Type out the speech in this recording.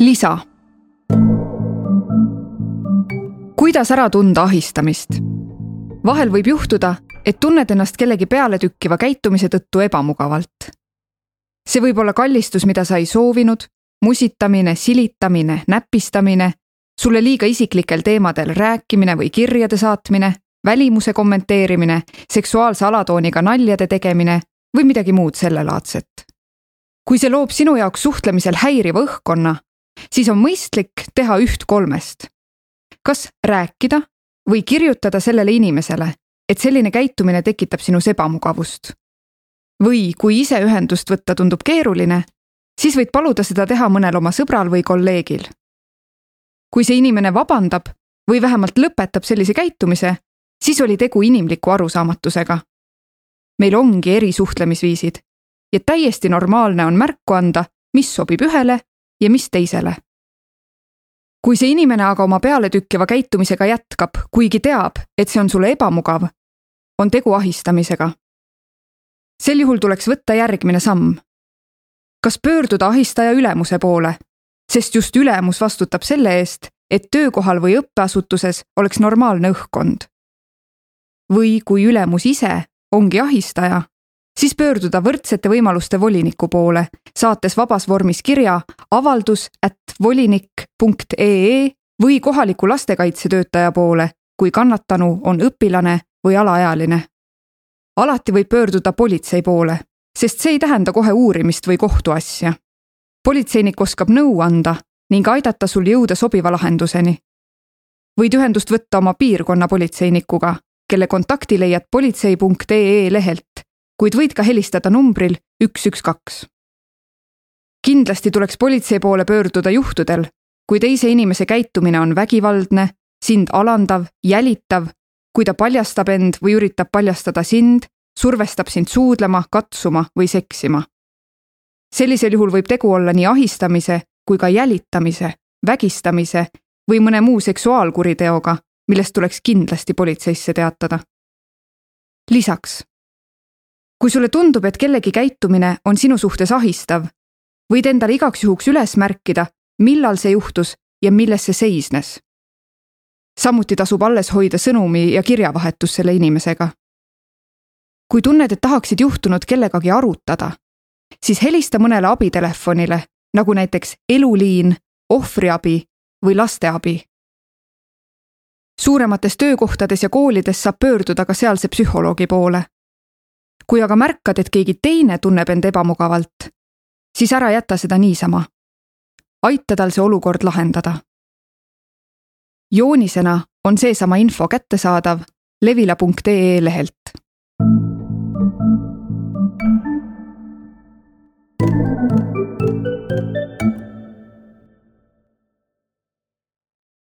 lisa. kuidas ära tunda ahistamist? vahel võib juhtuda, et tunned ennast kellegi pealetükkiva käitumise tõttu ebamugavalt. see võib olla kallistus, mida sa ei soovinud, musitamine, silitamine, näpistamine, sulle liiga isiklikel teemadel rääkimine või kirjade saatmine, välimuse kommenteerimine, seksuaalse alatooniga naljade tegemine või midagi muud sellelaadset. kui see loob sinu jaoks suhtlemisel häiriva õhkkonna, siis on mõistlik teha üht kolmest. kas rääkida või kirjutada sellele inimesele, et selline käitumine tekitab sinus ebamugavust. või kui ise ühendust võtta tundub keeruline, siis võid paluda seda teha mõnel oma sõbral või kolleegil. kui see inimene vabandab või vähemalt lõpetab sellise käitumise, siis oli tegu inimliku arusaamatusega. meil ongi eri suhtlemisviisid ja täiesti normaalne on märku anda, mis sobib ühele ja mis teisele. kui see inimene aga oma pealetükkiva käitumisega jätkab, kuigi teab, et see on sulle ebamugav, on tegu ahistamisega. sel juhul tuleks võtta järgmine samm. kas pöörduda ahistaja ülemuse poole, sest just ülemus vastutab selle eest, et töökohal või õppeasutuses oleks normaalne õhkkond. või kui ülemus ise ongi ahistaja, siis pöörduda võrdsete võimaluste voliniku poole, saates vabas vormis kirja avaldus at volinik.ee või kohaliku lastekaitsetöötaja poole, kui kannatanu on õpilane või alaealine. alati võib pöörduda politsei poole, sest see ei tähenda kohe uurimist või kohtuasja. politseinik oskab nõu anda ning aidata sul jõuda sobiva lahenduseni. võid ühendust võtta oma piirkonna politseinikuga, kelle kontakti leiad politsei.ee lehelt, kuid võid ka helistada numbril üks, üks, kaks. kindlasti tuleks politsei poole pöörduda juhtudel, kui teise inimese käitumine on vägivaldne, sind alandav, jälitav kui ta paljastab end või üritab paljastada sind, survestab sind suudlema, katsuma või seksima. sellisel juhul võib tegu olla nii ahistamise kui ka jälitamise, vägistamise või mõne muu seksuaalkuriteoga, millest tuleks kindlasti politseisse teatada. lisaks, kui sulle tundub, et kellegi käitumine on sinu suhtes ahistav, võid endale igaks juhuks üles märkida, millal see juhtus ja milles see seisnes samuti tasub alles hoida sõnumi ja kirjavahetus selle inimesega. kui tunned, et tahaksid juhtunut kellegagi arutada, siis helista mõnele abitelefonile, nagu näiteks Eluliin, ohvriabi või lasteabi. suuremates töökohtades ja koolides saab pöörduda ka sealse psühholoogi poole. Kui aga märkad, et keegi teine tunneb end ebamugavalt, siis ära jäta seda niisama. aita tal see olukord lahendada joonisena on seesama info kättesaadav levila.ee lehelt.